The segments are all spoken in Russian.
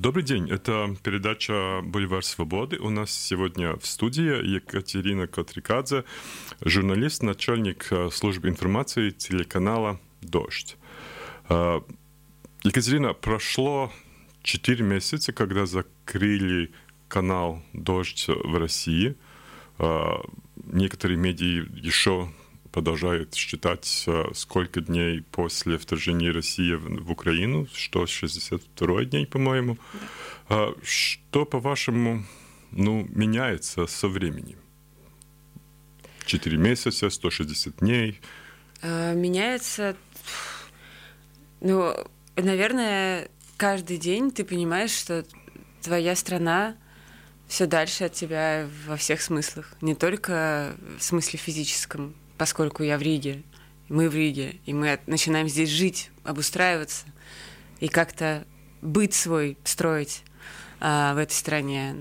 Добрый день, это передача «Бульвар свободы». У нас сегодня в студии Екатерина Котрикадзе, журналист, начальник э, службы информации телеканала «Дождь». Э, Екатерина, прошло 4 месяца, когда закрыли канал «Дождь» в России. Э, некоторые медиа еще продолжают считать, сколько дней после вторжения России в Украину, что 62 дней, по-моему. Да. Что, по-вашему, ну, меняется со временем? 4 месяца, 160 дней? Меняется, ну, наверное, каждый день ты понимаешь, что твоя страна все дальше от тебя во всех смыслах, не только в смысле физическом, поскольку я в Риге, мы в Риге, и мы начинаем здесь жить, обустраиваться и как-то быт свой строить а, в этой стране,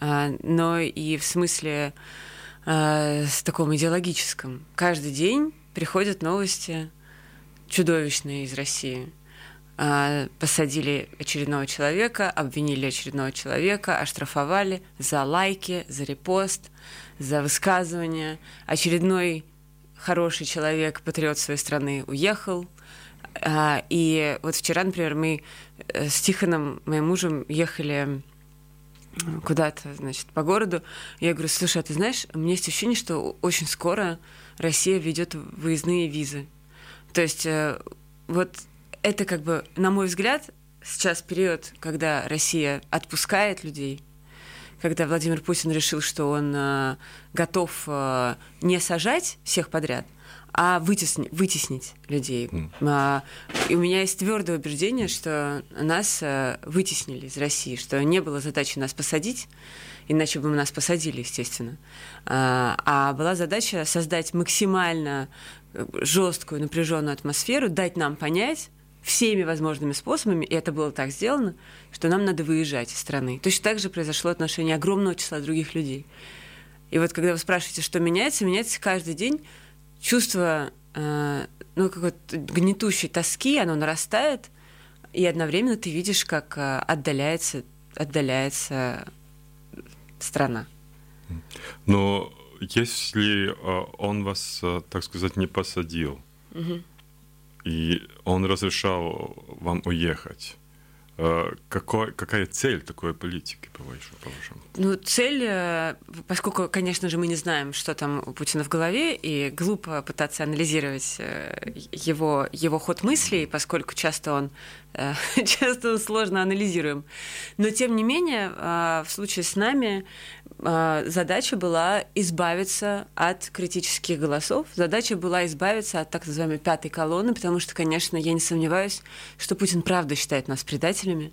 а, но и в смысле а, с таком идеологическом. Каждый день приходят новости чудовищные из России. А, посадили очередного человека, обвинили очередного человека, оштрафовали за лайки, за репост, за высказывание. Очередной хороший человек, патриот своей страны, уехал. А, и вот вчера, например, мы э, с Тихоном, моим мужем, ехали куда-то, значит, по городу. Я говорю, слушай, а ты знаешь, у меня есть ощущение, что очень скоро Россия ведет выездные визы. То есть э, вот это как бы, на мой взгляд, сейчас период, когда Россия отпускает людей, когда Владимир Путин решил, что он э, готов э, не сажать всех подряд, а вытесни, вытеснить людей. Mm. И у меня есть твердое убеждение, что нас а, вытеснили из России, что не было задачи нас посадить, иначе бы мы нас посадили, естественно. А, а была задача создать максимально э, жесткую, напряженную атмосферу, дать нам понять, всеми возможными способами, и это было так сделано, что нам надо выезжать из страны. Точно так же произошло отношение огромного числа других людей. И вот когда вы спрашиваете, что меняется, меняется каждый день чувство э, ну, какой-то гнетущей тоски, оно нарастает, и одновременно ты видишь, как э, отдаляется, отдаляется страна. Но если э, он вас, э, так сказать, не посадил, угу и он разрешал вам уехать. Э, какой, какая цель такой политики, по-вашему? Ну, цель, э, поскольку, конечно же, мы не знаем, что там у Путина в голове, и глупо пытаться анализировать э, его, его ход мыслей, поскольку часто он, часто он сложно анализируем. Но, тем не менее, в случае с нами задача была избавиться от критических голосов, задача была избавиться от так называемой пятой колонны, потому что, конечно, я не сомневаюсь, что Путин правда считает нас предателями,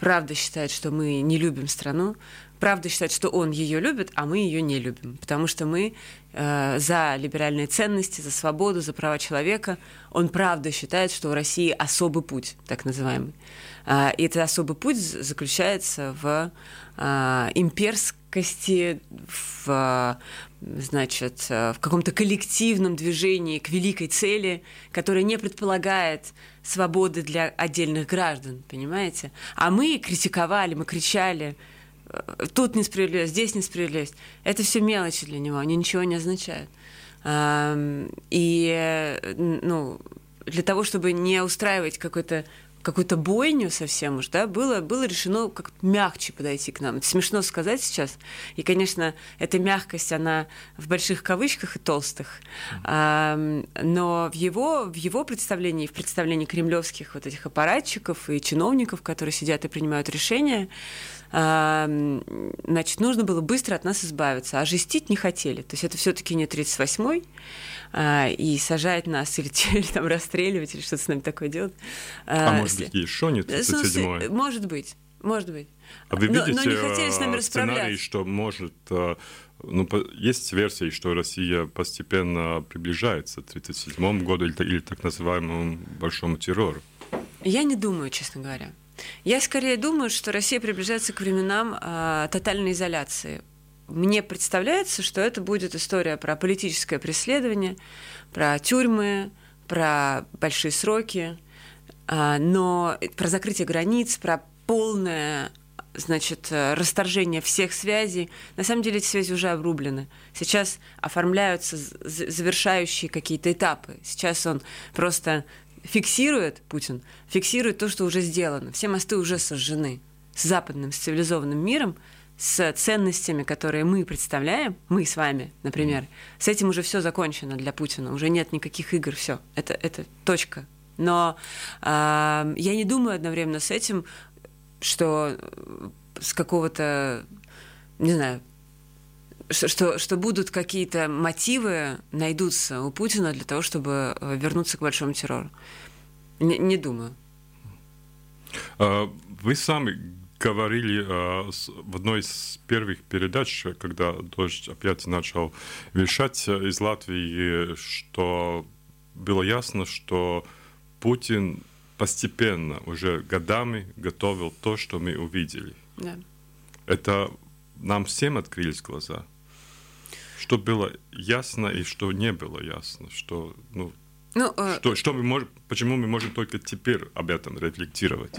правда считает, что мы не любим страну, правда считает, что он ее любит, а мы ее не любим, потому что мы э, за либеральные ценности, за свободу, за права человека. Он правда считает, что у России особый путь, так называемый. Э, и этот особый путь заключается в э, имперском гибкости, в, значит, в каком-то коллективном движении к великой цели, которая не предполагает свободы для отдельных граждан, понимаете? А мы критиковали, мы кричали, э, тут несправедливость, здесь несправедливость. Это все мелочи для него, они ничего не означают. И э, ну, для того, чтобы не устраивать какой-то какую-то бойню совсем уж, да, было, было решено как мягче подойти к нам. Это смешно сказать сейчас. И, конечно, эта мягкость, она в больших кавычках и толстых. Но в его, в его представлении, в представлении кремлевских вот этих аппаратчиков и чиновников, которые сидят и принимают решения, значит, нужно было быстро от нас избавиться, а жестить не хотели. То есть это все-таки не 38-й, а, и сажать нас или, или там расстреливать, или что-то с нами такое делать. А, а может быть, еще не 37-й? Может быть, может быть. А вы видите но, но не хотели с нами сценарий, что может... А, ну, есть версии, что Россия постепенно приближается к 1937 году или, или так называемому большому террору. Я не думаю, честно говоря. Я скорее думаю, что Россия приближается к временам э, тотальной изоляции мне представляется, что это будет история про политическое преследование, про тюрьмы, про большие сроки, а, но про закрытие границ, про полное значит, расторжение всех связей. На самом деле эти связи уже обрублены. Сейчас оформляются завершающие какие-то этапы. Сейчас он просто фиксирует, Путин, фиксирует то, что уже сделано. Все мосты уже сожжены с западным, с цивилизованным миром, с ценностями, которые мы представляем, мы с вами, например, с этим уже все закончено для Путина, уже нет никаких игр, все, это, это точка. Но э, я не думаю одновременно с этим, что с какого-то, не знаю, что, что будут какие-то мотивы найдутся у Путина для того, чтобы э, вернуться к большому террору. Не, не думаю. А, вы сами говорили а, в одной из первых передач, когда дождь опять начал вещать из Латвии, что было ясно, что Путин постепенно, уже годами готовил то, что мы увидели. Да. Это нам всем открылись глаза. Что было ясно и что не было ясно, что ну, ну, э, что, что мы можем, почему мы можем только теперь об этом рефлектировать?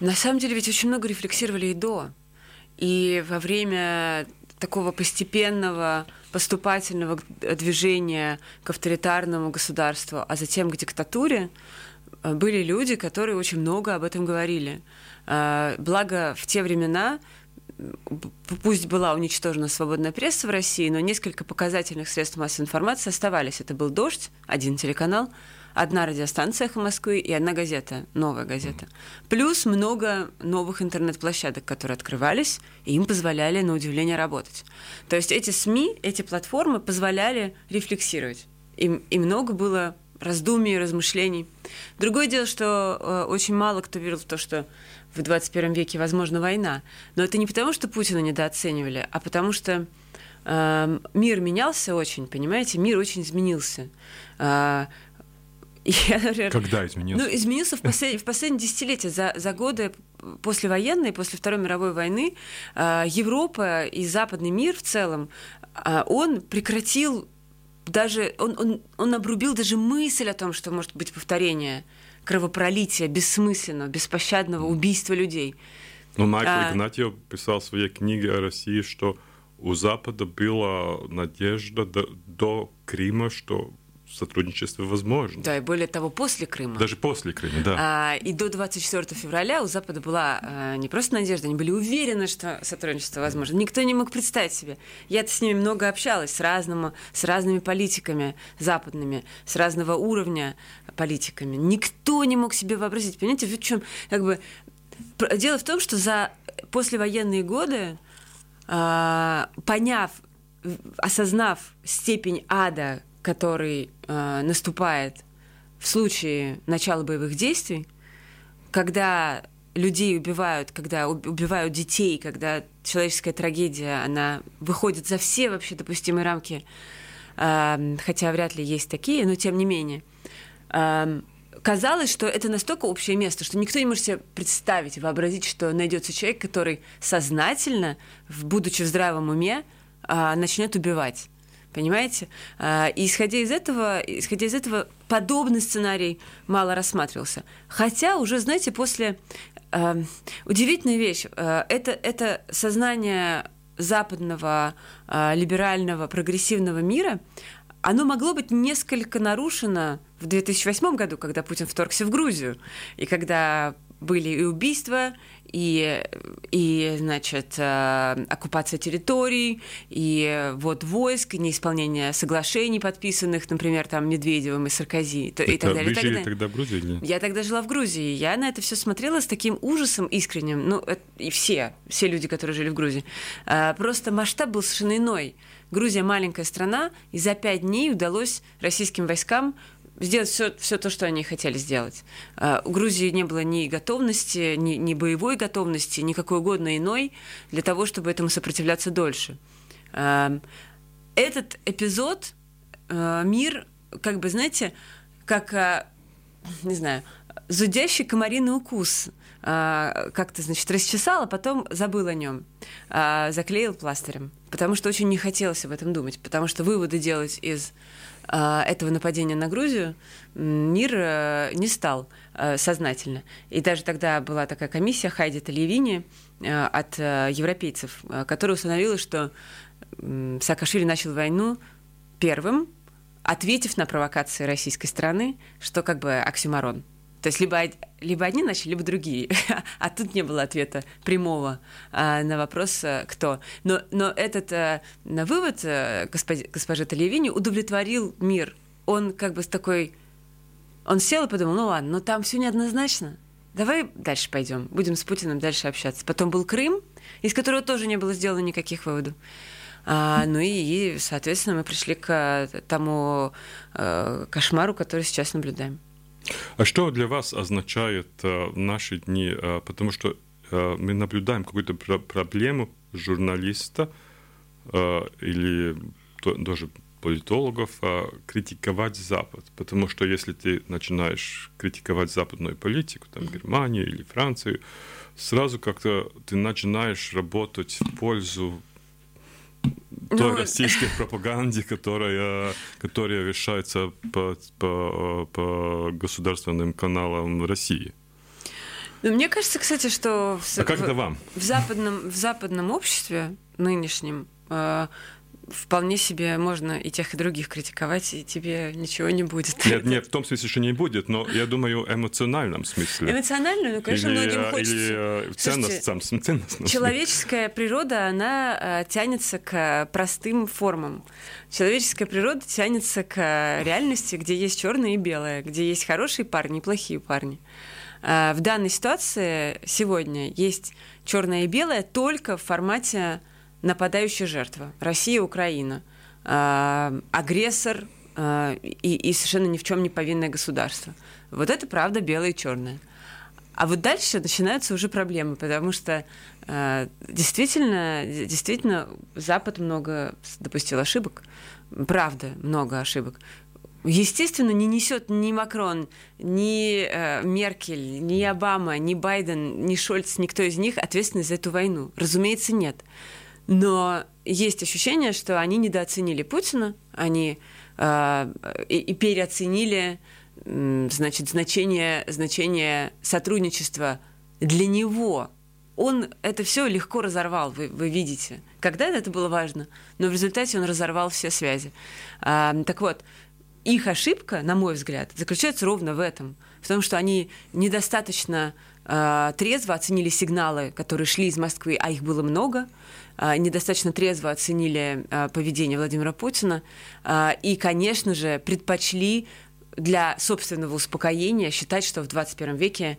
На самом деле ведь очень много рефлексировали и до. И во время такого постепенного, поступательного движения к авторитарному государству, а затем к диктатуре, э, были люди, которые очень много об этом говорили. Э, благо, в те времена пусть была уничтожена свободная пресса в России, но несколько показательных средств массовой информации оставались. Это был «Дождь», один телеканал, одна радиостанция «Эхо Москвы» и одна газета, новая газета. Плюс много новых интернет-площадок, которые открывались, и им позволяли, на удивление, работать. То есть эти СМИ, эти платформы позволяли рефлексировать. И, и много было раздумий, размышлений. Другое дело, что э, очень мало кто верил в то, что в 21 веке возможна война. Но это не потому, что Путина недооценивали, а потому что э, мир менялся очень, понимаете? Мир очень изменился. Э, я, например, Когда изменился? Ну, изменился в, послед... в последние десятилетия. За, за годы послевоенные, после Второй мировой войны, э, Европа и западный мир в целом, э, он прекратил даже, он, он, он обрубил даже мысль о том, что может быть повторение кровопролития, бессмысленного, беспощадного убийства людей. Ну, Майкл а... Игнатьев писал в своей книге о России, что у Запада была надежда до, до Крыма, что сотрудничество возможно. Да, и более того, после Крыма. Даже после Крыма, да. А, и до 24 февраля у Запада была а, не просто надежда, они были уверены, что сотрудничество возможно. Никто не мог представить себе. Я-то с ними много общалась, с, разному, с разными политиками западными, с разного уровня политиками. Никто не мог себе вообразить. Понимаете, в чем как бы... Дело в том, что за послевоенные годы, а, поняв, осознав степень ада, который э, наступает в случае начала боевых действий, когда людей убивают, когда убивают детей, когда человеческая трагедия, она выходит за все вообще допустимые рамки, э, хотя вряд ли есть такие, но тем не менее. Э, казалось, что это настолько общее место, что никто не может себе представить, вообразить, что найдется человек, который сознательно, будучи в здравом уме, э, начнет убивать. Понимаете? А, и исходя из этого, исходя из этого, подобный сценарий мало рассматривался. Хотя уже, знаете, после э, удивительная вещь, э, это, это сознание западного либерального прогрессивного мира, оно могло быть несколько нарушено в 2008 году, когда Путин вторгся в Грузию, и когда были и убийства, и, и значит, э, оккупация территорий, и вот войск, и неисполнение соглашений, подписанных, например, там Медведевым и Саркози, и так далее. Вы жили тогда в Грузии? Или? Я тогда жила в Грузии. Я на это все смотрела с таким ужасом искренним. Ну, и все, все люди, которые жили в Грузии. Э, просто масштаб был совершенно иной. Грузия маленькая страна, и за пять дней удалось российским войскам сделать все, все то, что они хотели сделать. А, у Грузии не было ни готовности, ни, ни боевой готовности, никакой угодно иной для того, чтобы этому сопротивляться дольше. А, этот эпизод а, мир, как бы, знаете, как, не знаю, зудящий комариный укус как-то, значит, расчесал, а потом забыл о нем, заклеил пластырем, потому что очень не хотелось об этом думать, потому что выводы делать из этого нападения на Грузию мир э, не стал. э, сознательно. И даже тогда была такая комиссия Хайди Талиевини э, от европейцев, которая установила, что Саакашвили начал войну первым, ответив на провокации российской страны, что как бы оксюмарон. То есть либо, либо одни начали, либо другие. а тут не было ответа прямого а, на вопрос, а, кто. Но, но этот а, на вывод а, госпожи, госпожи Талиевини удовлетворил мир. Он как бы с такой... Он сел и подумал, ну ладно, но там все неоднозначно. Давай дальше пойдем, будем с Путиным дальше общаться. Потом был Крым, из которого тоже не было сделано никаких выводов. А, ну и, и, соответственно, мы пришли к тому э, кошмару, который сейчас наблюдаем. А что для вас означает э, наши дни? Э, потому что э, мы наблюдаем какую-то пр- проблему журналиста э, или то, даже политологов э, критиковать Запад. Потому что если ты начинаешь критиковать западную политику, там, Германию или Францию, сразу как-то ты начинаешь работать в пользу той ну, российской пропаганде, которая, которая вещается по, по, по государственным каналам России. Ну, мне кажется, кстати, что в, а как в, вам? в западном в западном обществе нынешнем э, вполне себе можно и тех, и других критиковать, и тебе ничего не будет. Нет, нет, в том смысле, что не будет, но я думаю, эмоциональном смысле. Эмоционально, ну, конечно, или, многим хочется. Или э, ценностям, ценностным. Человеческая природа, она э, тянется к простым формам. Человеческая природа тянется к реальности, где есть черное и белое, где есть хорошие парни и плохие парни. Э, в данной ситуации сегодня есть черное и белое только в формате нападающая жертва, Россия, Украина, э, агрессор э, и, и совершенно ни в чем не повинное государство. Вот это правда белое и черное. А вот дальше начинаются уже проблемы, потому что э, действительно, действительно Запад много допустил ошибок, правда, много ошибок. Естественно, не несет ни Макрон, ни э, Меркель, ни Обама, ни Байден, ни Шольц, никто из них ответственность за эту войну. Разумеется, нет. Но есть ощущение, что они недооценили Путина, они э, и, и переоценили э, значит, значение, значение сотрудничества для него. Он это все легко разорвал, вы, вы видите. Когда это было важно, но в результате он разорвал все связи. А, так вот, их ошибка, на мой взгляд, заключается ровно в этом, в том, что они недостаточно э, трезво оценили сигналы, которые шли из Москвы, а их было много, а, недостаточно трезво оценили а, поведение Владимира Путина и, конечно же, предпочли для собственного успокоения считать, что в 21 веке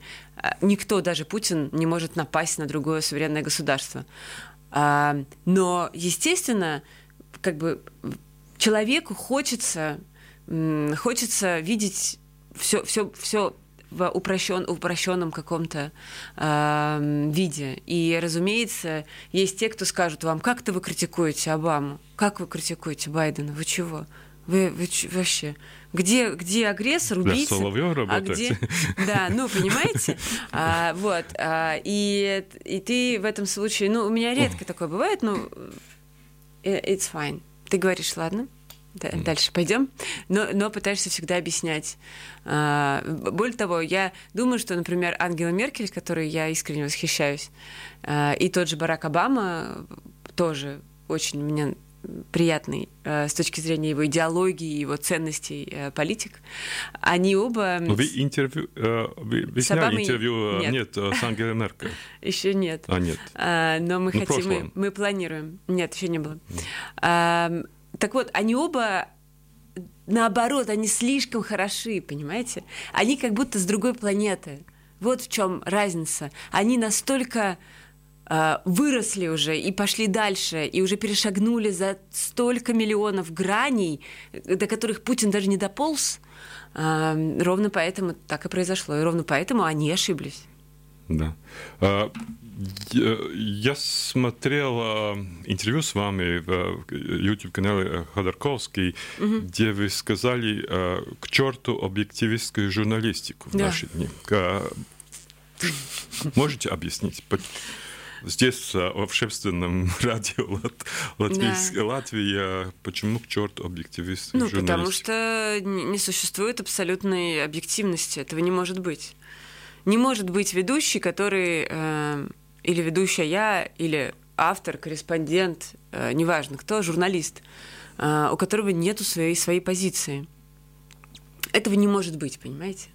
никто, даже Путин, не может напасть на другое суверенное государство. Но, естественно, как бы человеку хочется, хочется видеть все, все, все в упрощен, упрощенном каком-то э, виде. И, разумеется, есть те, кто скажут вам, как-то вы критикуете Обаму, как вы критикуете Байдена, вы чего? Вы, вы вообще где, где агрессор, убийца, а где, да, ну понимаете, а, вот, а, и и ты в этом случае, ну у меня редко такое бывает, ну э, it's fine, ты говоришь, ладно, да, дальше пойдем, но, но пытаешься всегда объяснять. А, более того, я думаю, что, например, Ангела Меркель, которой я искренне восхищаюсь, а, и тот же Барак Обама тоже очень меня приятный э, с точки зрения его идеологии, его ценностей э, политик. Они оба... Но вы интервью... Э, вы, вы сняли интервью... Нет. нет, с Ангелой Меркель. Еще нет. А, нет. А, но мы ну, хотим... Мы, мы планируем. Нет, еще не было. Mm. Так вот, они оба наоборот, они слишком хороши, понимаете? Они как будто с другой планеты. Вот в чем разница. Они настолько э, выросли уже и пошли дальше, и уже перешагнули за столько миллионов граней, до которых Путин даже не дополз. Э, ровно поэтому так и произошло, и ровно поэтому они ошиблись. Да. А, я смотрел интервью с вами в YouTube-канале Ходорковский, угу. где вы сказали к черту объективистскую журналистику в да. наши дни. Можете объяснить? здесь в общественном радио Латвии, да. Латвии почему к черту объективист? Ну, потому что не существует абсолютной объективности. Этого не может быть. Не может быть ведущий, который э, или ведущая я, или автор, корреспондент, э, неважно кто, журналист, э, у которого нету своей своей позиции. Этого не может быть, понимаете?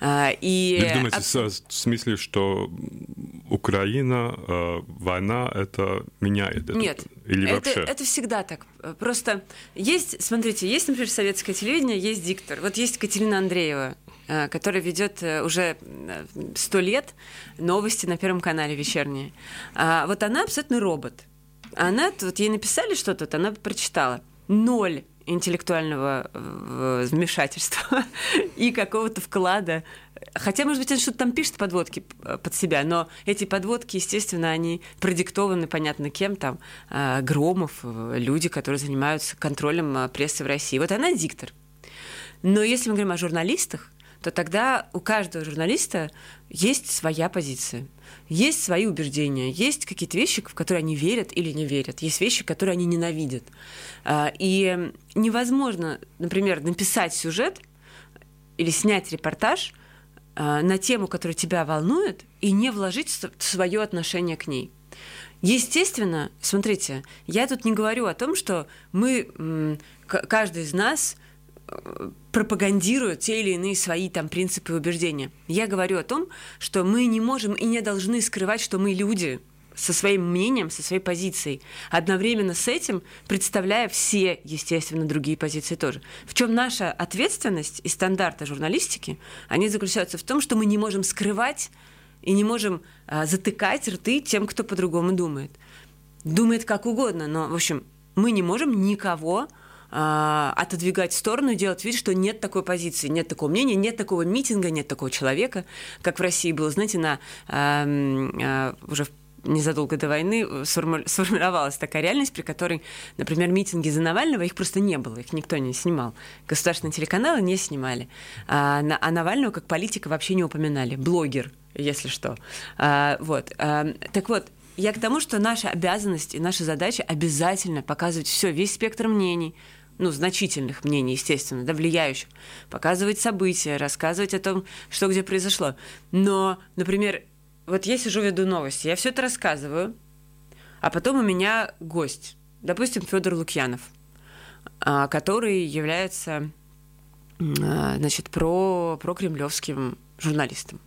Э, и... Вы думаете, Об... в смысле, что Украина, э, война, это меняет? Нет. Или это, вообще? это всегда так. Просто есть, смотрите, есть, например, советское телевидение, есть диктор. Вот есть Катерина Андреева, э, которая ведет уже сто лет новости на Первом канале вечерние. А вот она абсолютно робот. Она, вот ей написали что-то, она прочитала. Ноль интеллектуального э, вмешательства и какого-то вклада. Хотя, может быть, он что-то там пишет подводки э, под себя, но эти подводки, естественно, они продиктованы, понятно, кем там, э, Громов, люди, которые занимаются контролем прессы в России. Вот она диктор. Но если мы говорим о журналистах, то тогда у каждого журналиста есть своя позиция, есть свои убеждения, есть какие-то вещи, в которые они верят или не верят, есть вещи, которые они ненавидят. А, и невозможно, например, написать сюжет или снять репортаж а, на тему, которая тебя волнует, и не вложить свое отношение к ней. Естественно, смотрите, я тут не говорю о том, что мы, каждый из нас пропагандируют те или иные свои там принципы и убеждения. Я говорю о том, что мы не можем и не должны скрывать, что мы люди со своим мнением, со своей позицией. Одновременно с этим представляя все, естественно, другие позиции тоже. В чем наша ответственность и стандарты журналистики, они заключаются в том, что мы не можем скрывать и не можем а, затыкать рты тем, кто по-другому думает. Думает как угодно, но, в общем, мы не можем никого а, отодвигать в сторону и делать вид, что нет такой позиции, нет такого мнения, нет такого митинга, нет такого человека, как в России было, знаете, на э, уже незадолго до войны сформировалась такая реальность, при которой, например, митинги за Навального, их просто не было, их никто не снимал. Государственные телеканалы не снимали. А, а Навального как политика вообще не упоминали. Блогер, если что. А, вот. А, так вот, я к тому, что наша обязанность и наша задача обязательно показывать все, весь спектр мнений, ну, значительных мнений, естественно, да, влияющих, показывать события, рассказывать о том, что где произошло. Но, например, вот я сижу, веду новости, я все это рассказываю, а потом у меня гость, допустим, Федор Лукьянов, а, который является, а, значит, про, про кремлевским журналистом,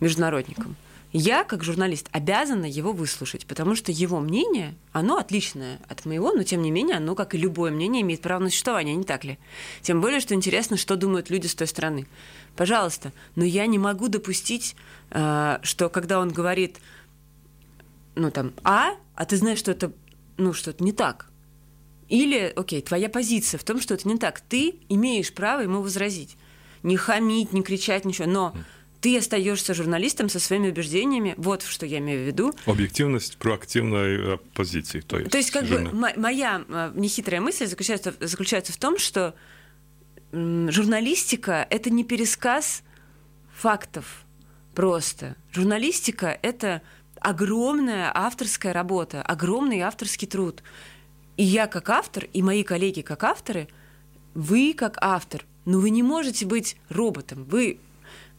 международником я, как журналист, обязана его выслушать, потому что его мнение, оно отличное от моего, но тем не менее, оно, как и любое мнение, имеет право на существование, не так ли? Тем более, что интересно, что думают люди с той стороны. Пожалуйста, но я не могу допустить, э, что когда он говорит, ну там, а, а ты знаешь, что это, ну, что-то не так. Или, окей, твоя позиция в том, что это не так. Ты имеешь право ему возразить. Не хамить, не кричать, ничего. Но ты остаешься журналистом со своими убеждениями. Вот что я имею в виду. Объективность проактивной э, позиции. То есть, то есть как журнал. бы моя э, нехитрая мысль заключается, заключается в том, что журналистика – это не пересказ фактов просто. Журналистика – это огромная авторская работа, огромный авторский труд. И я как автор, и мои коллеги как авторы, вы как автор, но вы не можете быть роботом. Вы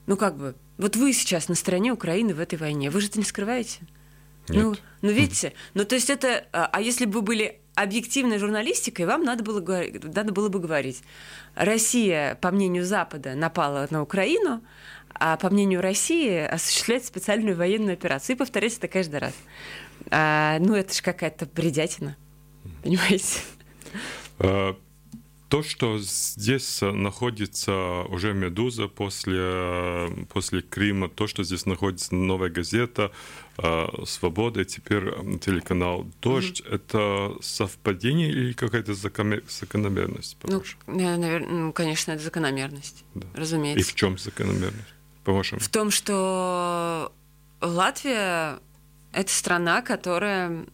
ну как бы, вот вы сейчас на стороне Украины в этой войне, вы же это не скрываете? Нет. Ну, ну видите, ну то есть это, а, а если бы вы были объективной журналистикой, вам надо было, надо было бы говорить, Россия, по мнению Запада, напала на Украину, а по мнению России осуществляет специальную военную операцию. И повторять это каждый раз. А, ну, это же какая-то бредятина. Понимаете? То, что здесь находится уже «Медуза» после, после Крыма, то, что здесь находится «Новая газета», э, «Свобода» и теперь телеканал «Дождь», mm-hmm. это совпадение или какая-то закономерность? Ну, наверное, ну, конечно, это закономерность, да. разумеется. И в чем закономерность, по-вашему? В том, что Латвия — это страна, которая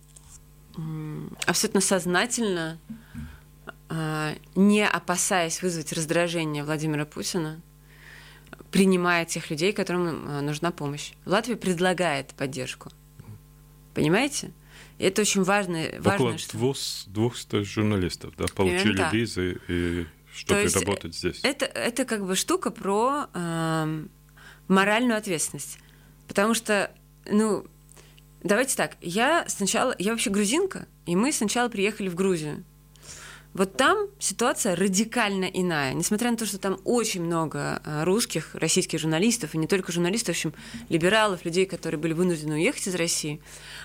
абсолютно сознательно а, не опасаясь вызвать раздражение Владимира Путина, принимая тех людей, которым а, нужна помощь. Латвия предлагает поддержку. Понимаете? И это очень важно. важно Около что... 200 журналистов да, получили да. визы и чтобы работать здесь. Это, это как бы штука про э, моральную ответственность. Потому что, ну, давайте так, я сначала, я вообще грузинка, и мы сначала приехали в Грузию. Вот там ситуация радикально иная. Несмотря на то, что там очень много а, русских, российских журналистов, и не только журналистов, в общем, либералов, людей, которые были вынуждены уехать из России,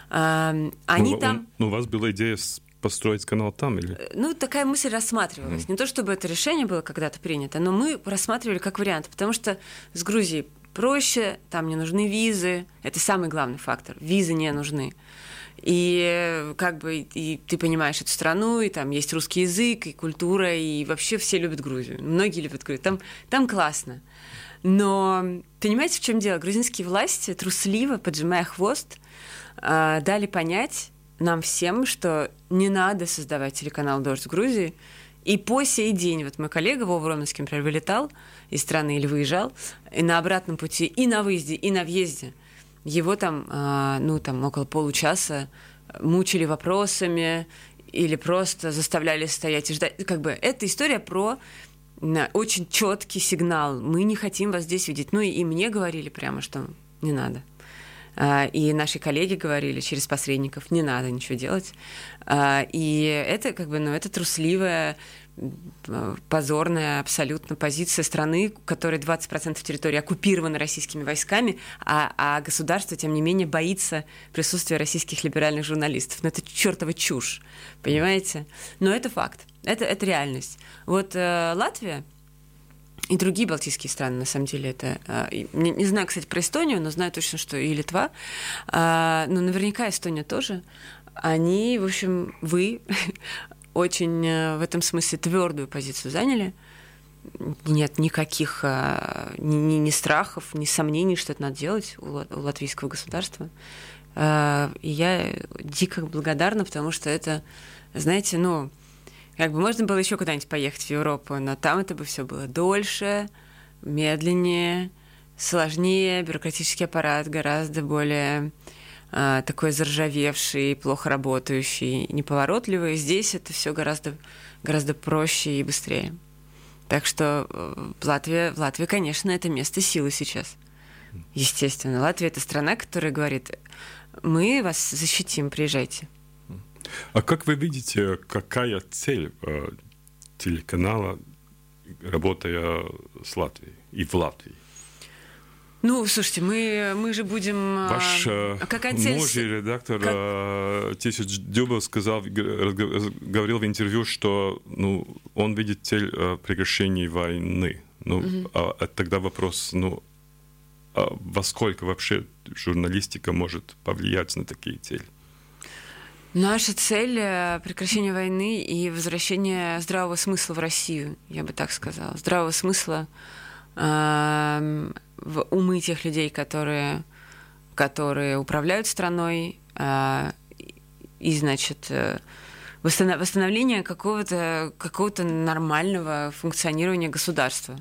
они ну, там... Ну, у вас была идея построить канал там или? Э, ну, такая мысль рассматривалась. Mm. Не то, чтобы это решение было когда-то принято, но мы рассматривали как вариант, потому что с Грузией проще, там не нужны визы. Это самый главный фактор. Визы не нужны. И как бы и ты понимаешь эту страну, и там есть русский язык, и культура, и вообще все любят Грузию. Многие любят Грузию. Там, там классно. Но понимаете, в чем дело? Грузинские власти трусливо, поджимая хвост, а, дали понять нам всем, что не надо создавать телеканал «Дождь» Грузии. И по сей день, вот мой коллега Вова Романский, например, вылетал из страны или выезжал, и на обратном пути, и на выезде, и на въезде – его там, а, ну, там около получаса мучили вопросами или просто заставляли стоять и ждать. Как бы эта история про очень четкий сигнал. Мы не хотим вас здесь видеть. Ну и, и мне говорили прямо, что не надо. А, и наши коллеги говорили через посредников, не надо ничего делать. А, и это как бы, ну, это трусливая позорная абсолютно позиция страны, которой 20% территории оккупированы российскими войсками, а, а государство, тем не менее, боится присутствия российских либеральных журналистов. Ну, это чертова чушь, понимаете? Но это факт, это, это реальность. Вот э, Латвия и другие балтийские страны, на самом деле, это... Э, не, не знаю, кстати, про Эстонию, но знаю точно, что и Литва, э, но наверняка Эстония тоже, они, в общем, вы очень э, в этом смысле твердую позицию заняли. Нет никаких э, ни, ни, страхов, ни сомнений, что это надо делать у, латвийского государства. Э, и я дико благодарна, потому что это, знаете, ну, как бы можно было еще куда-нибудь поехать в Европу, но там это бы все было дольше, медленнее, сложнее, бюрократический аппарат гораздо более такой заржавевший, плохо работающий, неповоротливый. Здесь это все гораздо, гораздо проще и быстрее. Так что э, Латвия, Латвия, конечно, это место силы сейчас. Естественно. Латвия – это страна, которая говорит, мы вас защитим, приезжайте. А как вы видите, какая цель э, телеканала, работая с Латвией и в Латвии? Ну, слушайте, мы, мы же будем... А, Ваш а какая цель... муж редактор как... А, Тисяч Дюбов сказал, говорил в интервью, что ну, он видит цель прекращения войны. Ну, угу. а, тогда вопрос, ну, а во сколько вообще журналистика может повлиять на такие цели? Наша цель — прекращение войны и возвращение здравого смысла в Россию, я бы так сказала. Здравого смысла в умы тех людей, которые, которые управляют страной, э, и, значит, э, восстановление какого-то какого нормального функционирования государства.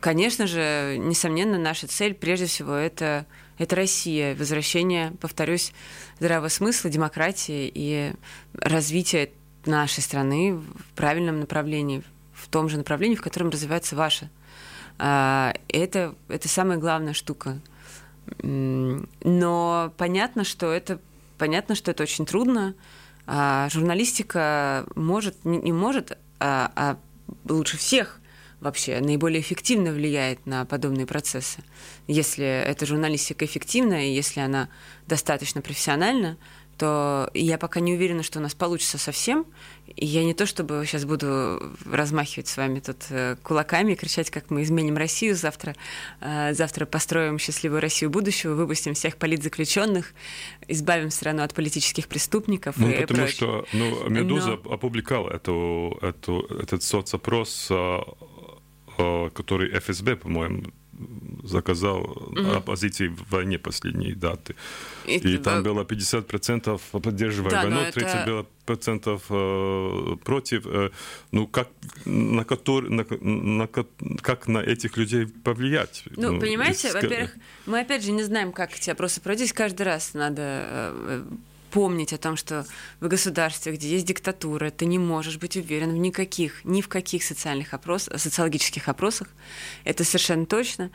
Конечно же, несомненно, наша цель прежде всего это, это Россия, возвращение, повторюсь, здравого смысла, демократии и развитие нашей страны в правильном направлении, в том же направлении, в котором развивается ваша это, это самая главная штука. Но понятно, что это, понятно, что это очень трудно. А журналистика может, не может, а, а лучше всех вообще наиболее эффективно влияет на подобные процессы. Если эта журналистика эффективна, и если она достаточно профессиональна, то я пока не уверена, что у нас получится совсем. И я не то чтобы сейчас буду размахивать с вами тут э, кулаками и кричать, как мы изменим Россию завтра. Э, завтра построим счастливую Россию будущего, выпустим всех политзаключенных, избавим страну от политических преступников. Ну, и потому прочее. что ну, Медуза Но... опубликовала эту, эту, этот соцопрос, э, который ФСБ, по-моему, заказал угу. оппозиции в войне последние даты. И, и там было 50% поддерживая да, войну, 30% это... было процентов э, против. Э, ну, как на, который, на, на, как на этих людей повлиять? Ну, ну понимаете, из... во-первых, мы опять же не знаем, как эти опросы проводить. Каждый раз надо э, помнить о том, что в государстве, где есть диктатура, ты не можешь быть уверен в никаких, ни в каких социальных опрос, социологических опросах. Это совершенно точно.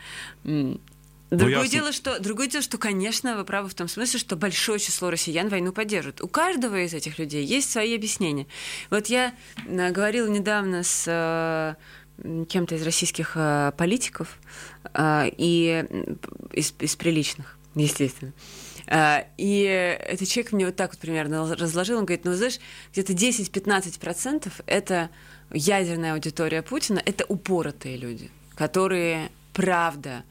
Другое, ну, дело, что, другое дело, что, конечно, вы правы в том смысле, что большое число россиян войну поддерживают. У каждого из этих людей есть свои объяснения. Вот я э, говорила недавно с э, кем-то из российских э, политиков и из, из приличных, естественно. И этот человек мне вот так вот примерно разложил. Он говорит, ну, знаешь, где-то 10-15% это ядерная аудитория Путина, это упоротые люди, которые, правда,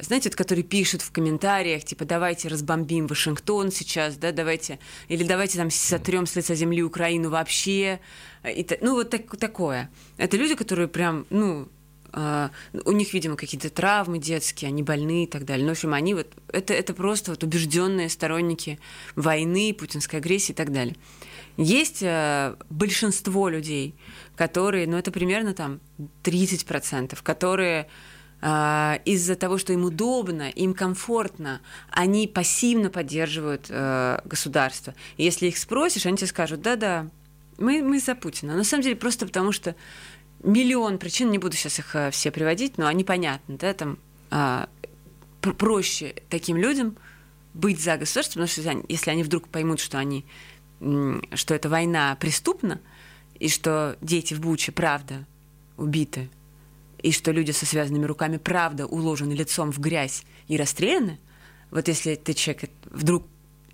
знаете, вот, которые пишут в комментариях, типа, давайте разбомбим Вашингтон сейчас, да, давайте, или давайте там сотрем с лица земли Украину вообще, и, ну, вот так, такое. Это люди, которые прям, ну, у них, видимо, какие-то травмы детские, они больны и так далее. Ну, в общем, они вот это, это просто вот убежденные сторонники войны, путинской агрессии и так далее. Есть uh, большинство людей, которые, ну, это примерно там 30%, которые а, из-за того, что им удобно, им комфортно, они пассивно поддерживают э, государство. И если их спросишь, они тебе скажут, да-да, мы, мы за Путина. На самом деле просто потому, что миллион причин, не буду сейчас их э, все приводить, но они понятны, да, там э, проще таким людям быть за государство, потому что если они вдруг поймут, что они, что эта война преступна, и что дети в Буче, правда, убиты, и что люди со связанными руками правда уложены лицом в грязь и расстреляны, вот если ты человек вдруг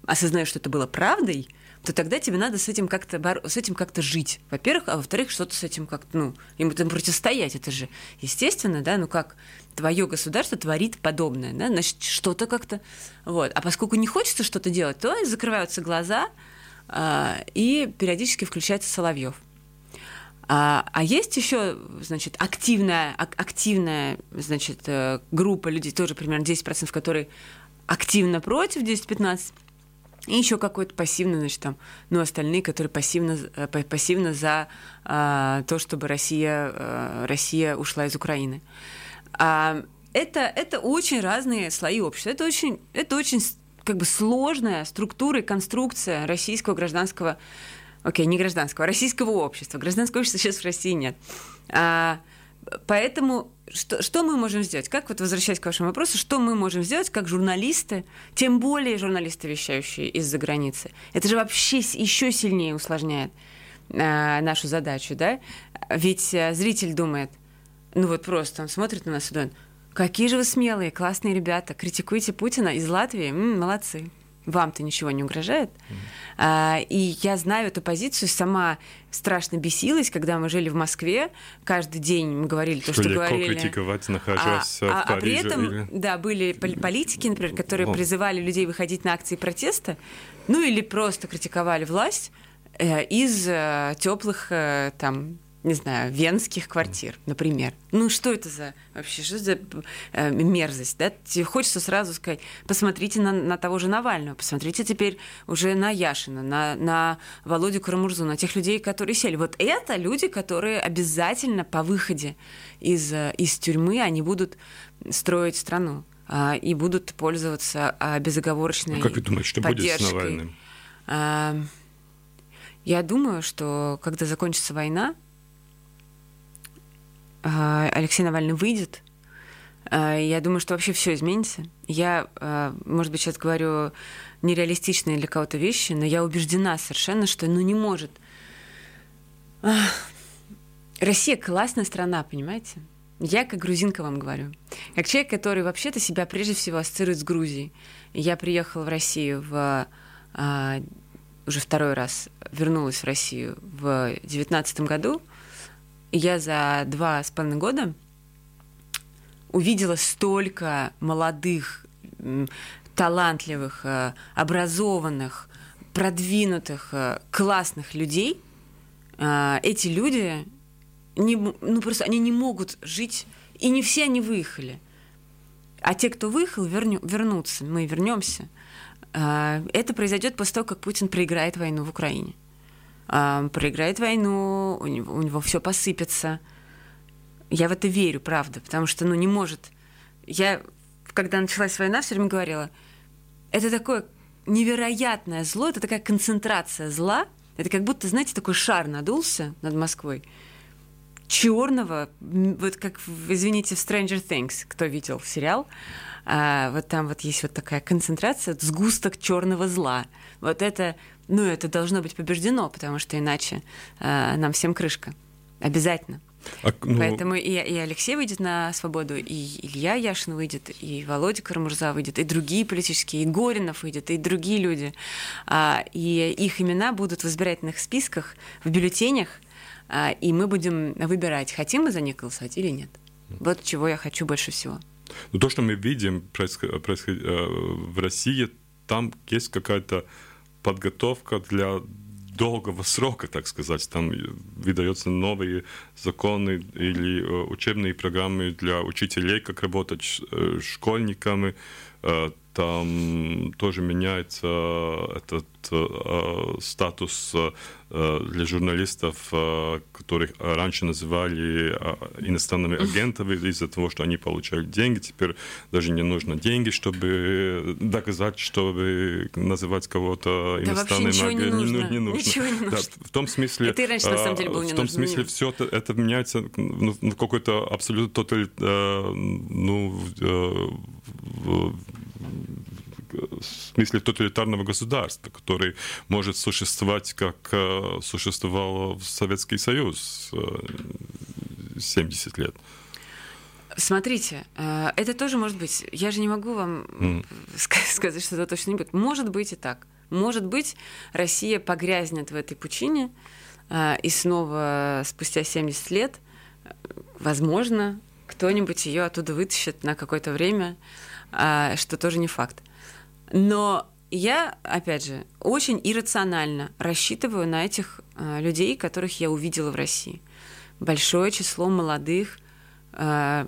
осознаешь, что это было правдой, то тогда тебе надо с этим как-то с этим как-то жить. Во-первых, а во-вторых, что-то с этим как-то, ну, им этому противостоять. Это же естественно, да, ну как твое государство творит подобное, да, значит, что-то как-то. Вот. А поскольку не хочется что-то делать, то закрываются глаза, а, и периодически включается Соловьев. А, а есть еще, значит, активная, активная, значит, э, группа людей, тоже примерно 10%, которые активно против, 10-15%, и еще какой-то пассивный, значит, там, ну, остальные, которые пассивно, э, пассивно за а, то, чтобы Россия, а, Россия ушла из Украины. А, это, это очень разные слои общества. Это очень, это очень как бы сложная структура и конструкция российского гражданского окей, не гражданского, а российского общества. Гражданского общества сейчас в России нет. А, поэтому что, что мы можем сделать? Как вот возвращаясь к вашему вопросу, что мы можем сделать как журналисты, тем более журналисты, вещающие из-за границы? Это же вообще еще сильнее усложняет а, нашу задачу, да? Ведь а, зритель думает, ну вот просто он смотрит на нас и думает, какие же вы смелые, классные ребята, критикуете Путина из Латвии, М, молодцы вам-то ничего не угрожает. Mm-hmm. А, и я знаю эту позицию, сама страшно бесилась, когда мы жили в Москве. Каждый день мы говорили что то, что легко говорили. критиковать, находясь а, в а, Париже. А при этом, или... да, были политики, например, которые О. призывали людей выходить на акции протеста, ну или просто критиковали власть э, из э, теплых э, там не знаю, венских квартир, например. Ну, что это за вообще, что за э, мерзость, да? Тебе хочется сразу сказать, посмотрите на, на того же Навального, посмотрите теперь уже на Яшина, на, на Володю Карамурзу, на тех людей, которые сели. Вот это люди, которые обязательно по выходе из, э, из тюрьмы, они будут строить страну а, и будут пользоваться а, безоговорочной а как вы думаете, что поддержкой. будет с Навальным? А, я думаю, что когда закончится война, Алексей Навальный выйдет, а, я думаю, что вообще все изменится. Я, а, может быть, сейчас говорю нереалистичные для кого-то вещи, но я убеждена совершенно, что ну не может. Россия классная страна, понимаете? Я как грузинка вам говорю. Как человек, который вообще-то себя прежде всего ассоциирует с Грузией. Я приехала в Россию в уже второй раз вернулась в Россию в девятнадцатом году, я за два с половиной года увидела столько молодых, талантливых, э, образованных, продвинутых, э, классных людей. Э, эти люди не, ну просто они не могут жить, и не все они выехали. А те, кто выехал, верню, вернутся, мы вернемся. Это произойдет после того, как Путин проиграет войну в Украине. А, проиграет войну, у него, у него все посыпется. Я в это верю, правда, потому что, ну, не может. Я, когда началась война, все время говорила, это такое невероятное зло, это такая концентрация зла, это как будто, знаете, такой шар надулся над Москвой, черного, вот как, извините, в Stranger Things, кто видел сериал, а, вот там вот есть вот такая концентрация, сгусток черного зла. Вот это, ну, это должно быть побеждено, потому что иначе а, нам всем крышка. Обязательно. А, ну... Поэтому и, и Алексей выйдет на свободу, и Илья Яшин выйдет, и Володя Карамурза выйдет, и другие политические, и Горинов выйдет, и другие люди. А, и их имена будут в избирательных списках, в бюллетенях, а, и мы будем выбирать, хотим мы за них голосовать или нет. Вот чего я хочу больше всего. Ну, то, что мы видим. Происход... Э, в России, там есть какая-то подготовка для долгого срока, так сказать. Там выдаются новые законы или э, учебные программы для учителей, как работать с э, школьниками. Там тоже меняется этот статус Э, для журналистов, э, которых раньше называли э, иностранными агентами из-за того, что они получают деньги. Теперь даже не нужно деньги, чтобы доказать, чтобы называть кого-то иностранным да, агентом. Не, нужно. не, нужно. Ничего не нужно. Да, в том смысле, Это и раньше, на самом деле, было не в том нужно. смысле, все это, это меняется ну, в какой-то абсолютно тоталь, ну, смысле тоталитарного государства, который может существовать, как э, существовал Советский Союз 70 э, лет. Смотрите, э, это тоже может быть. Я же не могу вам mm. сказать, что это точно не будет. Может быть и так. Может быть, Россия погрязнет в этой пучине, и снова спустя 70 лет, возможно, кто-нибудь ее оттуда вытащит на какое-то время, что тоже не факт. Но я, опять же, очень иррационально рассчитываю на этих э, людей, которых я увидела в России. Большое число молодых, э,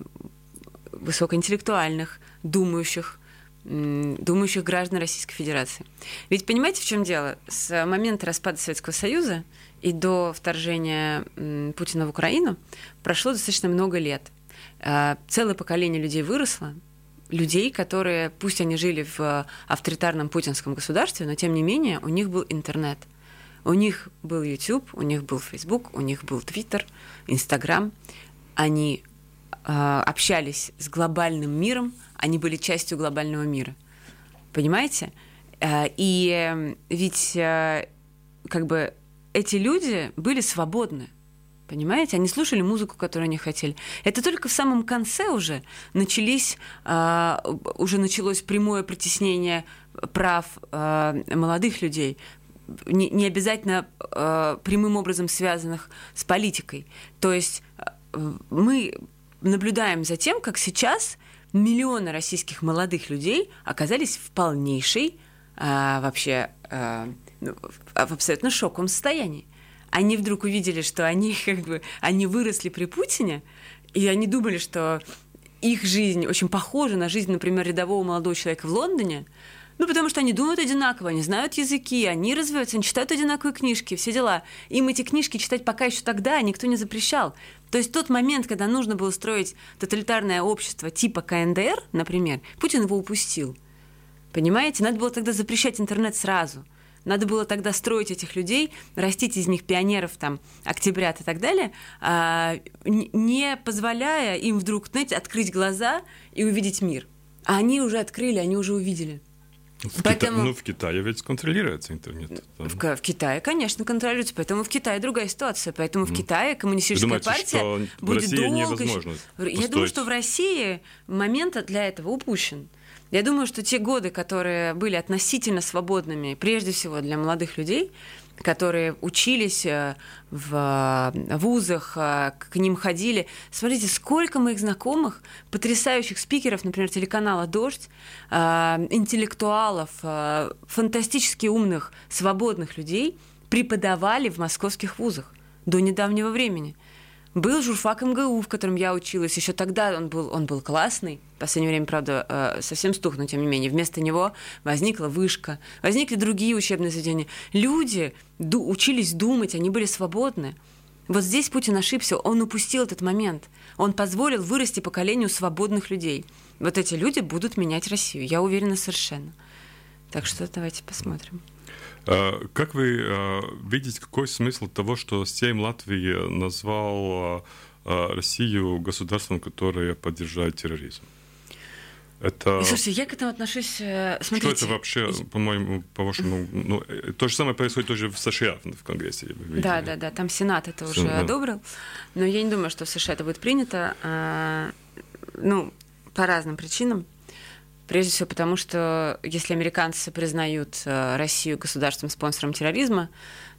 высокоинтеллектуальных, думающих, думающих граждан Российской Федерации. Ведь понимаете, в чем дело? С момента распада Советского Союза и до вторжения Путина в Украину прошло достаточно много лет. Целое поколение людей выросло, людей, которые, пусть они жили в авторитарном путинском государстве, но тем не менее у них был интернет. У них был YouTube, у них был Facebook, у них был Twitter, Instagram. Они э, общались с глобальным миром, они были частью глобального мира. Понимаете? Э, и ведь э, как бы эти люди были свободны. Понимаете? Они слушали музыку, которую они хотели. Это только в самом конце уже начались, э, уже началось прямое притеснение прав э, молодых людей, не, не обязательно э, прямым образом связанных с политикой. То есть э, мы наблюдаем за тем, как сейчас миллионы российских молодых людей оказались в полнейшей э, вообще э, в абсолютно шоковом состоянии они вдруг увидели, что они как бы они выросли при Путине, и они думали, что их жизнь очень похожа на жизнь, например, рядового молодого человека в Лондоне, ну, потому что они думают одинаково, они знают языки, они развиваются, они читают одинаковые книжки, все дела. Им эти книжки читать пока еще тогда никто не запрещал. То есть тот момент, когда нужно было строить тоталитарное общество типа КНДР, например, Путин его упустил. Понимаете? Надо было тогда запрещать интернет сразу – надо было тогда строить этих людей, растить из них пионеров, там, октябрят и так далее, а, не позволяя им вдруг, знаете, открыть глаза и увидеть мир. А они уже открыли, они уже увидели. В поэтому... Кита... Ну, в Китае ведь контролируется интернет. В, в Китае, конечно, контролируется. Поэтому в Китае другая ситуация. Поэтому в Китае коммунистическая Думаете, партия что будет в России долго... невозможно Я думаю, что в России момент для этого упущен. Я думаю, что те годы, которые были относительно свободными, прежде всего для молодых людей, которые учились э, в вузах, э, к ним ходили. Смотрите, сколько моих знакомых, потрясающих спикеров, например, телеканала «Дождь», э, интеллектуалов, фантастически умных, свободных людей преподавали в московских вузах до недавнего времени. Был журфак МГУ, в котором я училась. Еще тогда он был, он был классный. В последнее время, правда, э, совсем стух, но тем не менее. Вместо него возникла вышка, возникли другие учебные заведения. Люди ду- учились думать, они были свободны. Вот здесь Путин ошибся, он упустил этот момент. Он позволил вырасти поколению свободных людей. Вот эти люди будут менять Россию, я уверена совершенно. Так что давайте посмотрим. А, как вы а, видите, какой смысл того, что Сейм Латвии назвал а, Россию государством, которое поддерживает терроризм? Это... Слушайте, я к этому отношусь... Смотрите. Что это вообще, по-моему, по-вашему... Ну, э, то же самое происходит тоже в США, в Конгрессе. Да, да, да, там Сенат это уже Сенат. одобрил, но я не думаю, что в США это будет принято. Ну, по разным причинам. Прежде всего потому, что если американцы признают э, Россию государством-спонсором терроризма,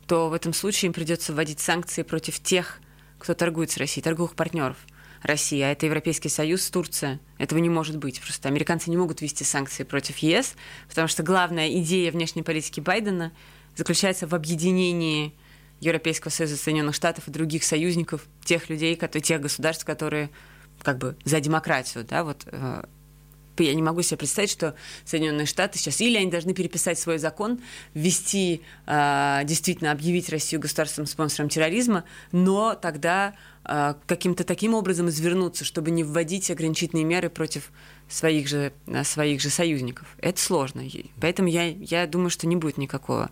то в этом случае им придется вводить санкции против тех, кто торгует с Россией, торговых партнеров России, а это Европейский Союз, Турция. Этого не может быть. Просто американцы не могут ввести санкции против ЕС, потому что главная идея внешней политики Байдена заключается в объединении Европейского Союза, Соединенных Штатов и других союзников, тех людей, которые, тех государств, которые как бы за демократию, да, вот э, я не могу себе представить, что Соединенные Штаты сейчас или они должны переписать свой закон, ввести, э, действительно объявить Россию государственным спонсором терроризма, но тогда э, каким-то таким образом извернуться, чтобы не вводить ограничительные меры против своих же, э, своих же союзников. Это сложно. Поэтому я, я думаю, что не будет никакого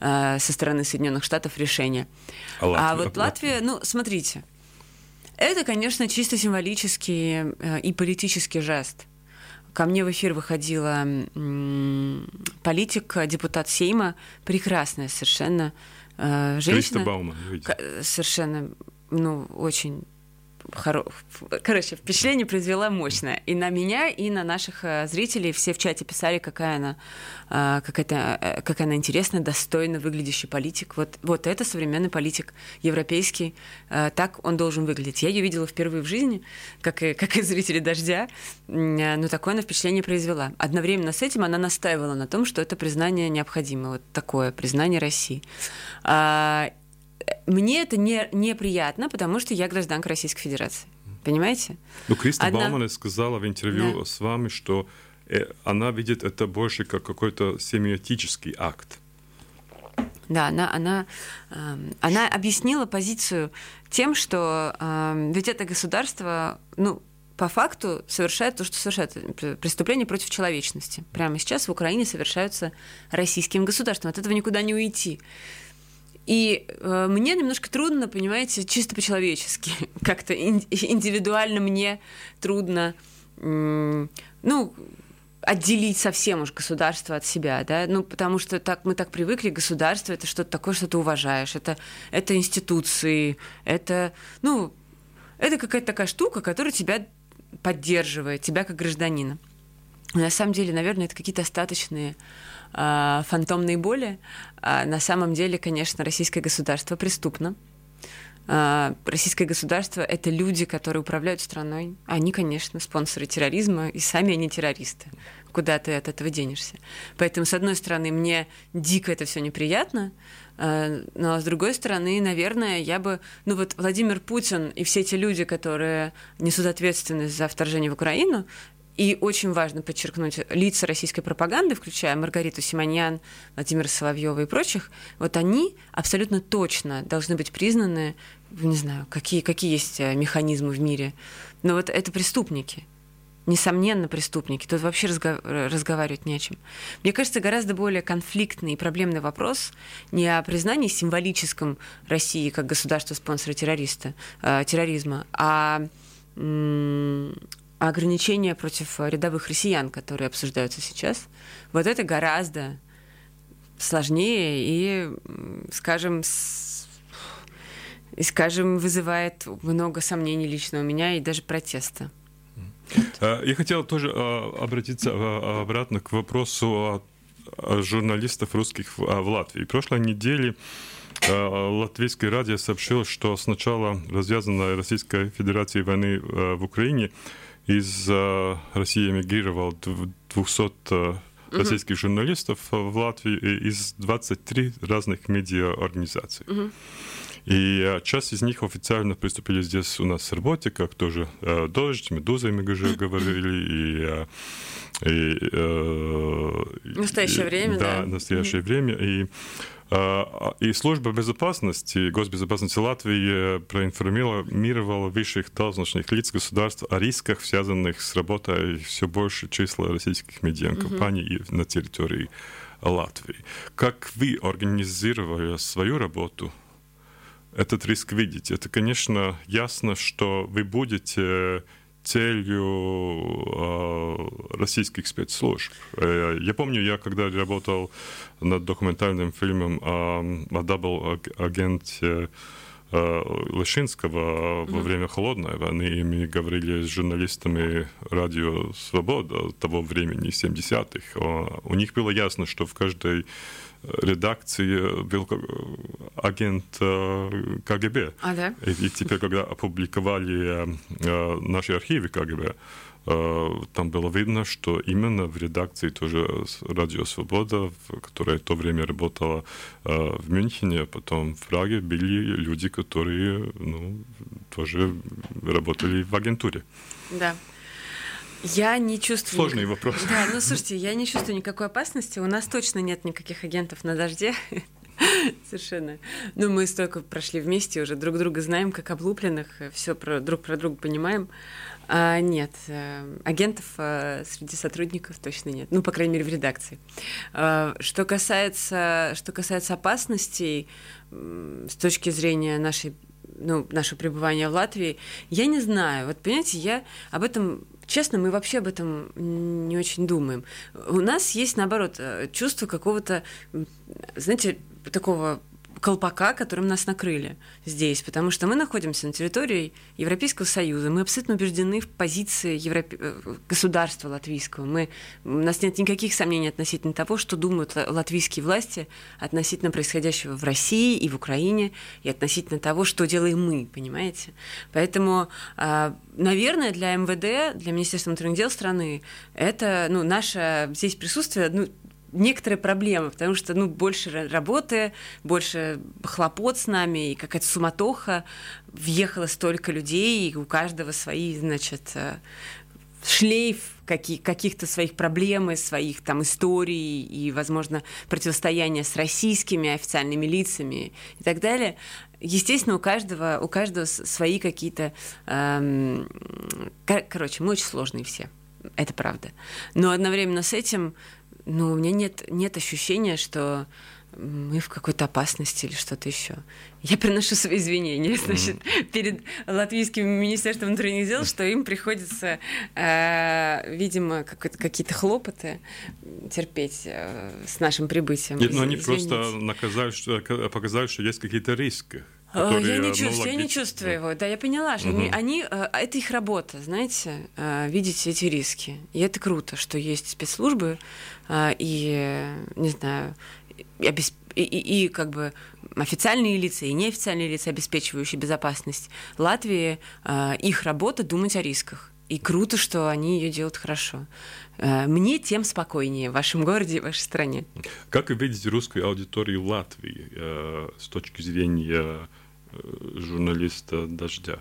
э, со стороны Соединенных Штатов решения. А, Латвия? а вот Латвия, ну, смотрите, это, конечно, чисто символический э, и политический жест – Ко мне в эфир выходила политик, депутат Сейма, прекрасная совершенно э, женщина. Бауман, совершенно, ну, очень хоро... короче, впечатление произвела мощное. И на меня, и на наших э, зрителей все в чате писали, какая она, э, какая, э, какая она интересная, достойно выглядящий политик. Вот, вот это современный политик европейский. Так он должен выглядеть. Я ее видела впервые в жизни, как и, как и зрители «Дождя», но такое она впечатление произвела. Одновременно с этим она настаивала на том, что это признание необходимо, вот такое признание России. Мне это не, неприятно, потому что я гражданка Российской Федерации. Понимаете? Ну, Криста Одна... Бауман сказала в интервью да. с вами, что э, она видит это больше как какой-то семиотический акт. Да, она, она, э, она объяснила позицию тем, что э, ведь это государство, ну, по факту совершает то, что совершает преступление против человечности. Прямо сейчас в Украине совершаются российским государством. От этого никуда не уйти. И э, мне немножко трудно, понимаете, чисто по-человечески. Как-то ин- индивидуально мне трудно, э, ну, отделить совсем уж государство от себя, да, ну, потому что так, мы так привыкли, государство — это что-то такое, что ты уважаешь, это, это институции, это, ну, это какая-то такая штука, которая тебя поддерживает, тебя как гражданина. На самом деле, наверное, это какие-то остаточные э, фантомные боли. А на самом деле, конечно, российское государство преступно. Э, российское государство — это люди, которые управляют страной. Они, конечно, спонсоры терроризма, и сами они террористы. Куда ты от этого денешься? Поэтому, с одной стороны, мне дико это все неприятно, но с другой стороны, наверное, я бы... Ну вот Владимир Путин и все эти люди, которые несут ответственность за вторжение в Украину, и очень важно подчеркнуть, лица российской пропаганды, включая Маргариту Симоньян, Владимира Соловьева и прочих, вот они абсолютно точно должны быть признаны, не знаю, какие, какие есть э, механизмы в мире, но вот это преступники. Несомненно, преступники. Тут вообще разго- разговаривать не о чем. Мне кажется, гораздо более конфликтный и проблемный вопрос не о признании символическом России как государства-спонсора террориста, э, терроризма, а ограничения против рядовых россиян, которые обсуждаются сейчас, вот это гораздо сложнее и, скажем, с... и, скажем, вызывает много сомнений лично у меня и даже протеста. Э, я хотел тоже э, обратиться э, обратно к вопросу журналистов русских в Латвии. В прошлой неделе Латвийское радио сообщило, что с начала развязанной Российской Федерацией войны в Украине из России эмигрировал 200 российских журналистов в Латвии из 23 разных медиаорганизаций. Угу. И часть из них официально приступили здесь у нас в работе, как тоже «Дождь», «Медуза», мы уже говорили, и и, э, настоящее и, время, да. Да, настоящее mm-hmm. время. И и служба безопасности, госбезопасности Латвии проинформировала высших должностных лиц государств о рисках, связанных с работой все больше числа российских медиакомпаний mm-hmm. на территории Латвии. Как вы организировали свою работу, этот риск видите? Это, конечно, ясно, что вы будете целью э, российских спецслужб. Э, я помню, я когда работал над документальным фильмом о, о double -агенте э, Лышинского во время холодной войны, и мы говорили с журналистами радио «Свобода» того времени, 70-х. У них было ясно, что в каждой редакции был агент КГБ. А, да? И, и теперь, когда опубликовали наши архивы КГБ, там было видно, что именно в редакции тоже Радио Свобода, которая в то время работала в Мюнхене, а потом в Праге, были люди, которые ну, тоже работали в агентуре. Да. Я не чувствую... Сложный вопрос. Да, ну слушайте, я не чувствую никакой опасности. У нас точно нет никаких агентов на дожде. Совершенно. Ну, мы столько прошли вместе, уже друг друга знаем, как облупленных, все про, друг про друга понимаем. А, нет, э, агентов а, среди сотрудников точно нет. Ну, по крайней мере, в редакции. А, что касается, что касается опасностей с точки зрения нашей ну, наше пребывание в Латвии, я не знаю. Вот, понимаете, я об этом честно, мы вообще об этом не очень думаем. У нас есть, наоборот, э, чувство какого-то, знаете, такого колпака, которым нас накрыли здесь, потому что мы находимся на территории Европейского Союза, мы абсолютно убеждены в позиции Европе... Э, государства латвийского. Мы... У нас нет никаких сомнений относительно того, что думают латвийские власти относительно происходящего в России и в Украине, и относительно того, что делаем мы, понимаете? Поэтому, а, наверное, для МВД, для Министерства внутренних дел страны, это, ну, наше здесь присутствие, ну, некоторые проблемы, потому что ну, больше работы, больше хлопот с нами, и какая-то суматоха, въехало столько людей, и у каждого свои, значит, э, шлейф каких- каких-то своих проблем, своих там историй и, возможно, противостояния с российскими официальными лицами и так далее. Естественно, у каждого, у каждого свои какие-то... Эм, короче, мы очень сложные все. Это правда. Но одновременно с этим ну, у меня нет, нет ощущения, что мы в какой-то опасности или что-то еще. Я приношу свои извинения, значит, перед Латвийским министерством внутренних дел, что им приходится, э, видимо, какие-то хлопоты терпеть э, с нашим прибытием. Нет, но ну, они просто наказали, что, показали, что есть какие-то риски. Э, которые, я не ну, чувствую, я не чувствую его. Да, я поняла, что угу. они, э, это их работа, знаете, э, видеть эти риски. И это круто, что есть спецслужбы и, не знаю, и, и, и, и как бы официальные лица и неофициальные лица, обеспечивающие безопасность Латвии, их работа думать о рисках. И круто, что они ее делают хорошо. Мне тем спокойнее в вашем городе и в вашей стране. Как вы видите русскую аудиторию Латвии э, с точки зрения Э, журналиста «Дождя».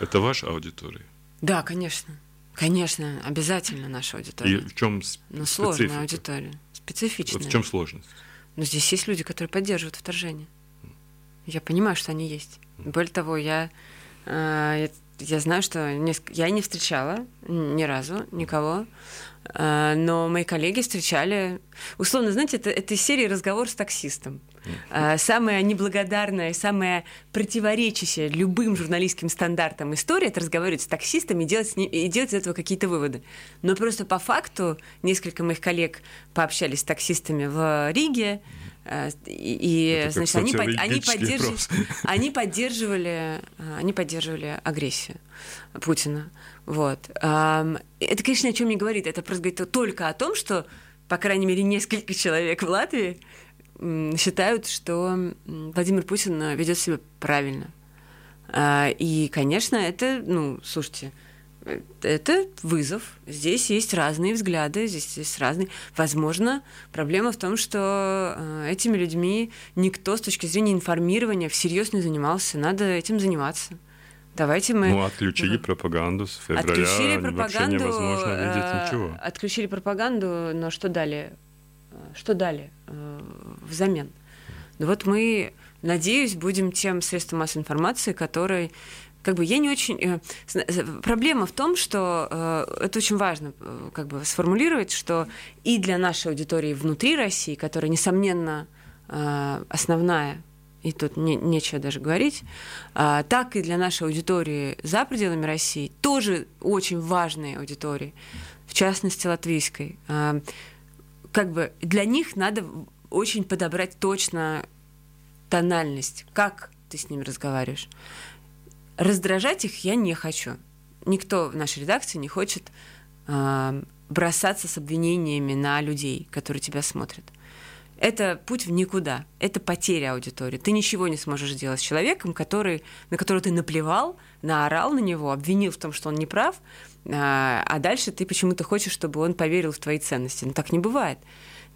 Это ваша аудитория? Да, конечно. Конечно, обязательно наша аудитория. И в чем Ну, сложная аудитория, специфичная. Вот в чем сложность? Ну, здесь есть люди, которые поддерживают вторжение. Я понимаю, что они есть. Более того, я, э, я знаю, что несколько, я не встречала ни разу никого, э, но мои коллеги встречали... Условно, знаете, это, это из серии «Разговор с таксистом». А, самая неблагодарная, самая противоречащая любым журналистским стандартам история – это разговаривать с таксистами и делать, ним, и делать из этого какие-то выводы. Но просто по факту несколько моих коллег пообщались с таксистами в Риге, а, и, это, значит, они, они, поддерживали, они, поддерживали, они поддерживали агрессию Путина. Вот. Это, конечно, о чем не говорит. Это просто говорит только о том, что, по крайней мере, несколько человек в Латвии считают, что Владимир Путин ведет себя правильно. А, и, конечно, это, ну, слушайте, это вызов. Здесь есть разные взгляды, здесь есть разные. Возможно, проблема в том, что э, этими людьми никто с точки зрения информирования всерьез не занимался. Надо этим заниматься. Давайте мы... Ну, отключили пропаганду с февраля. Отключили пропаганду. Вообще невозможно видеть э, ничего. Отключили пропаганду, но что далее? Что далее взамен? Ну вот мы, надеюсь, будем тем средством массовой информации, который как бы я не очень... Э, э, проблема в том, что э, это очень важно как бы сформулировать, что и для нашей аудитории внутри России, которая, несомненно, основная, и тут не, нечего даже говорить, так и для нашей аудитории за пределами России, тоже очень важные аудитории, в частности, латвийской. Как бы для них надо очень подобрать точно тональность, как ты с ними разговариваешь. Раздражать их я не хочу. Никто в нашей редакции не хочет э, бросаться с обвинениями на людей, которые тебя смотрят. Это путь в никуда. Это потеря аудитории. Ты ничего не сможешь сделать с человеком, который, на которого ты наплевал, наорал на него, обвинил в том, что он не прав, а, а дальше ты почему-то хочешь, чтобы он поверил в твои ценности. Но так не бывает.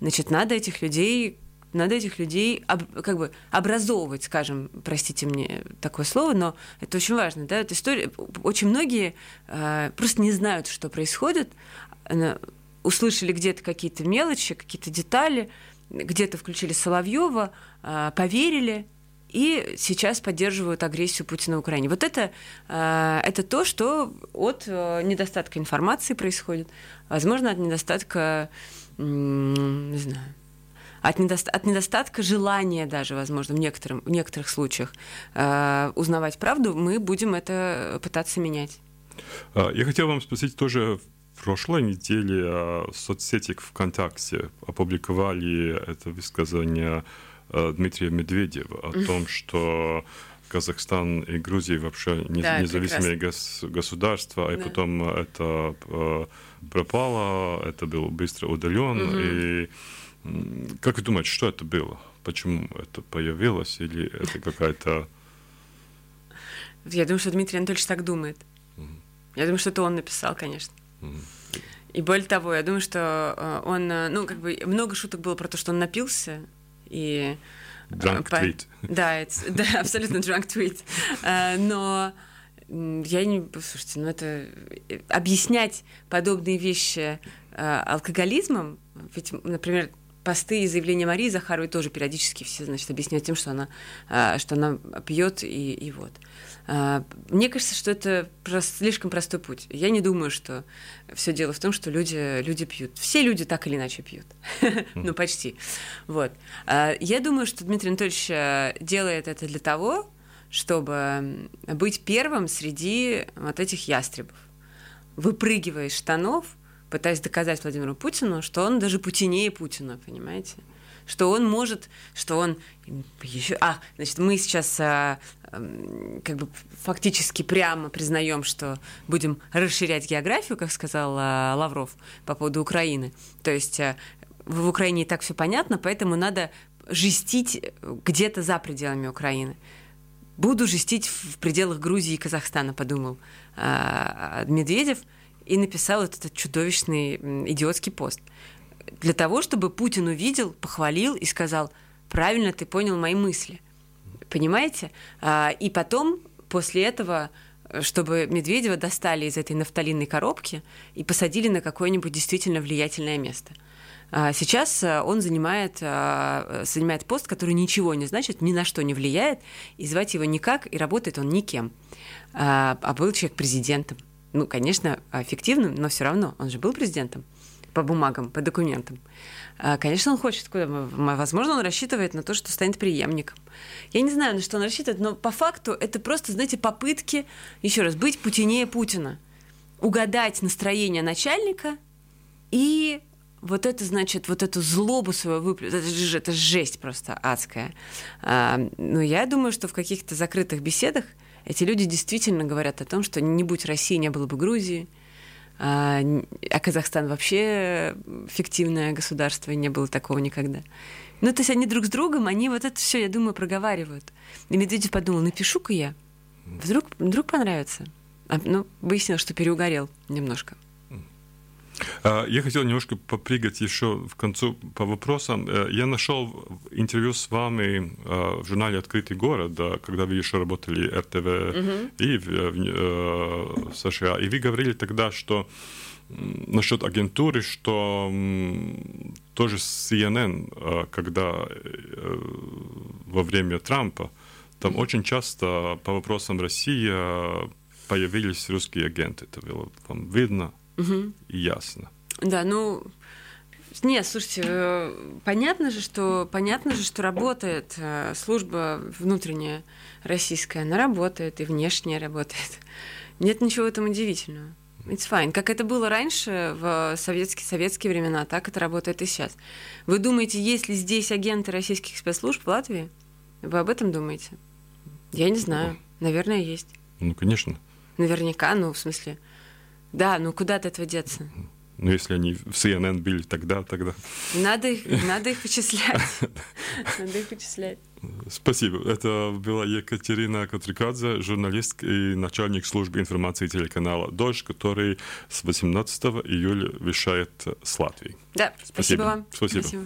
Значит, надо этих людей надо этих людей об, как бы образовывать, скажем, простите мне такое слово, но это очень важно, да, эта история, очень многие э, просто не знают, что происходит, э, услышали где-то какие-то мелочи, какие-то детали, где-то включили Соловьева, э, поверили, и сейчас поддерживают агрессию Путина в Украине. Вот это, э, это то, что от э, недостатка информации происходит, возможно, от недостатка, не знаю, от, недоста- от недостатка желания даже, возможно, в, некотором, в некоторых случаях э, узнавать правду, мы будем это пытаться менять. А, я хотел вам спросить тоже, в прошлой неделе в соцсети ВКонтакте опубликовали это высказывание э, Дмитрия Медведева о том, что Казахстан и Грузия вообще не, да, независимые гос, государства, да. и потом это э, пропало, это был быстро удален, угу. и как вы думаете, что это было? Почему это появилось? Или это какая-то... Я думаю, что Дмитрий Анатольевич так думает. Угу. Я думаю, что это он написал, конечно. Угу. И более того, я думаю, что э, он, э, ну, как бы много шуток было про то, что он напился, и... Э, drunk по... tweet. Да, это, да, абсолютно drunk tweet. Но я не... Слушайте, ну это... Объяснять подобные вещи алкоголизмом, ведь, например, посты и заявления Марии Захаровой тоже периодически все, значит, объясняют тем, что она, что она пьет и, и вот. А, мне кажется, что это просто слишком простой путь. Я не думаю, что все дело в том, что люди, люди пьют. Все люди так или иначе пьют. ну, почти. Вот. А, я думаю, что Дмитрий Анатольевич делает это для того, чтобы быть первым среди вот этих ястребов. Выпрыгивая из штанов – пытаясь доказать Владимиру Путину, что он даже путинее Путина, понимаете? Что он может, что он еще... А, значит, мы сейчас а, как бы фактически прямо признаем, что будем расширять географию, как сказал а, Лавров по поводу Украины. То есть а, в Украине и так все понятно, поэтому надо жестить где-то за пределами Украины. Буду жестить в пределах Грузии и Казахстана, подумал а, Медведев – и написал этот чудовищный идиотский пост. Для того, чтобы Путин увидел, похвалил и сказал, правильно ты понял мои мысли. Понимаете? А, и потом, после этого, чтобы Медведева достали из этой нафталинной коробки и посадили на какое-нибудь действительно влиятельное место. А, сейчас а, он занимает, занимает пост, который ничего не значит, ни на что не влияет, и звать его никак, и работает он никем. А был человек президентом ну, конечно, эффективным, но все равно он же был президентом по бумагам, по документам. А, конечно, он хочет куда Возможно, он рассчитывает на то, что станет преемником. Я не знаю, на что он рассчитывает, но по факту это просто, знаете, попытки, еще раз, быть путинее Путина. Угадать настроение начальника и вот это, значит, вот эту злобу свою выплюнуть, это, же, это жесть просто адская. А, но я думаю, что в каких-то закрытых беседах эти люди действительно говорят о том, что не будь России, не было бы Грузии, а, а Казахстан вообще фиктивное государство, и не было такого никогда. Ну, то есть они друг с другом, они вот это все, я думаю, проговаривают. И Медведев подумал, напишу-ка я, вдруг, вдруг понравится. А, ну, выяснилось, что переугорел немножко. А, я хотел немножко попрыгать еще в концу по вопросам. Э, я нашел интервью с вами э, в журнале «Открытый город», когда вы еще работали РТВ угу. и в, в, в США. И вы говорили тогда, что насчет агентуры, что тоже CNN, э, когда во время Трампа, там очень часто по вопросам России появились русские агенты. Это было вам видно угу. ясно. Да, ну, нет, слушайте, э, понятно же, что понятно же, что работает э, служба внутренняя российская, она работает и внешняя работает. Нет ничего в этом удивительного. It's fine. Как это было раньше, в советские, советские времена, так это работает и сейчас. Вы думаете, есть ли здесь агенты российских спецслужб в Латвии? Вы об этом думаете? Я не знаю. Наверное, есть. Ну, конечно. Наверняка, ну, в смысле. Да, ну куда от этого деться? Ну, если они в CNN были тогда, тогда. Надо их, надо их вычислять. Надо их вычислять. Спасибо. Это была Екатерина Котрикадзе, журналист и начальник службы информации телеканала «Дождь», который с 18 июля вещает с Латвии. Да, спасибо, спасибо вам. Спасибо. спасибо.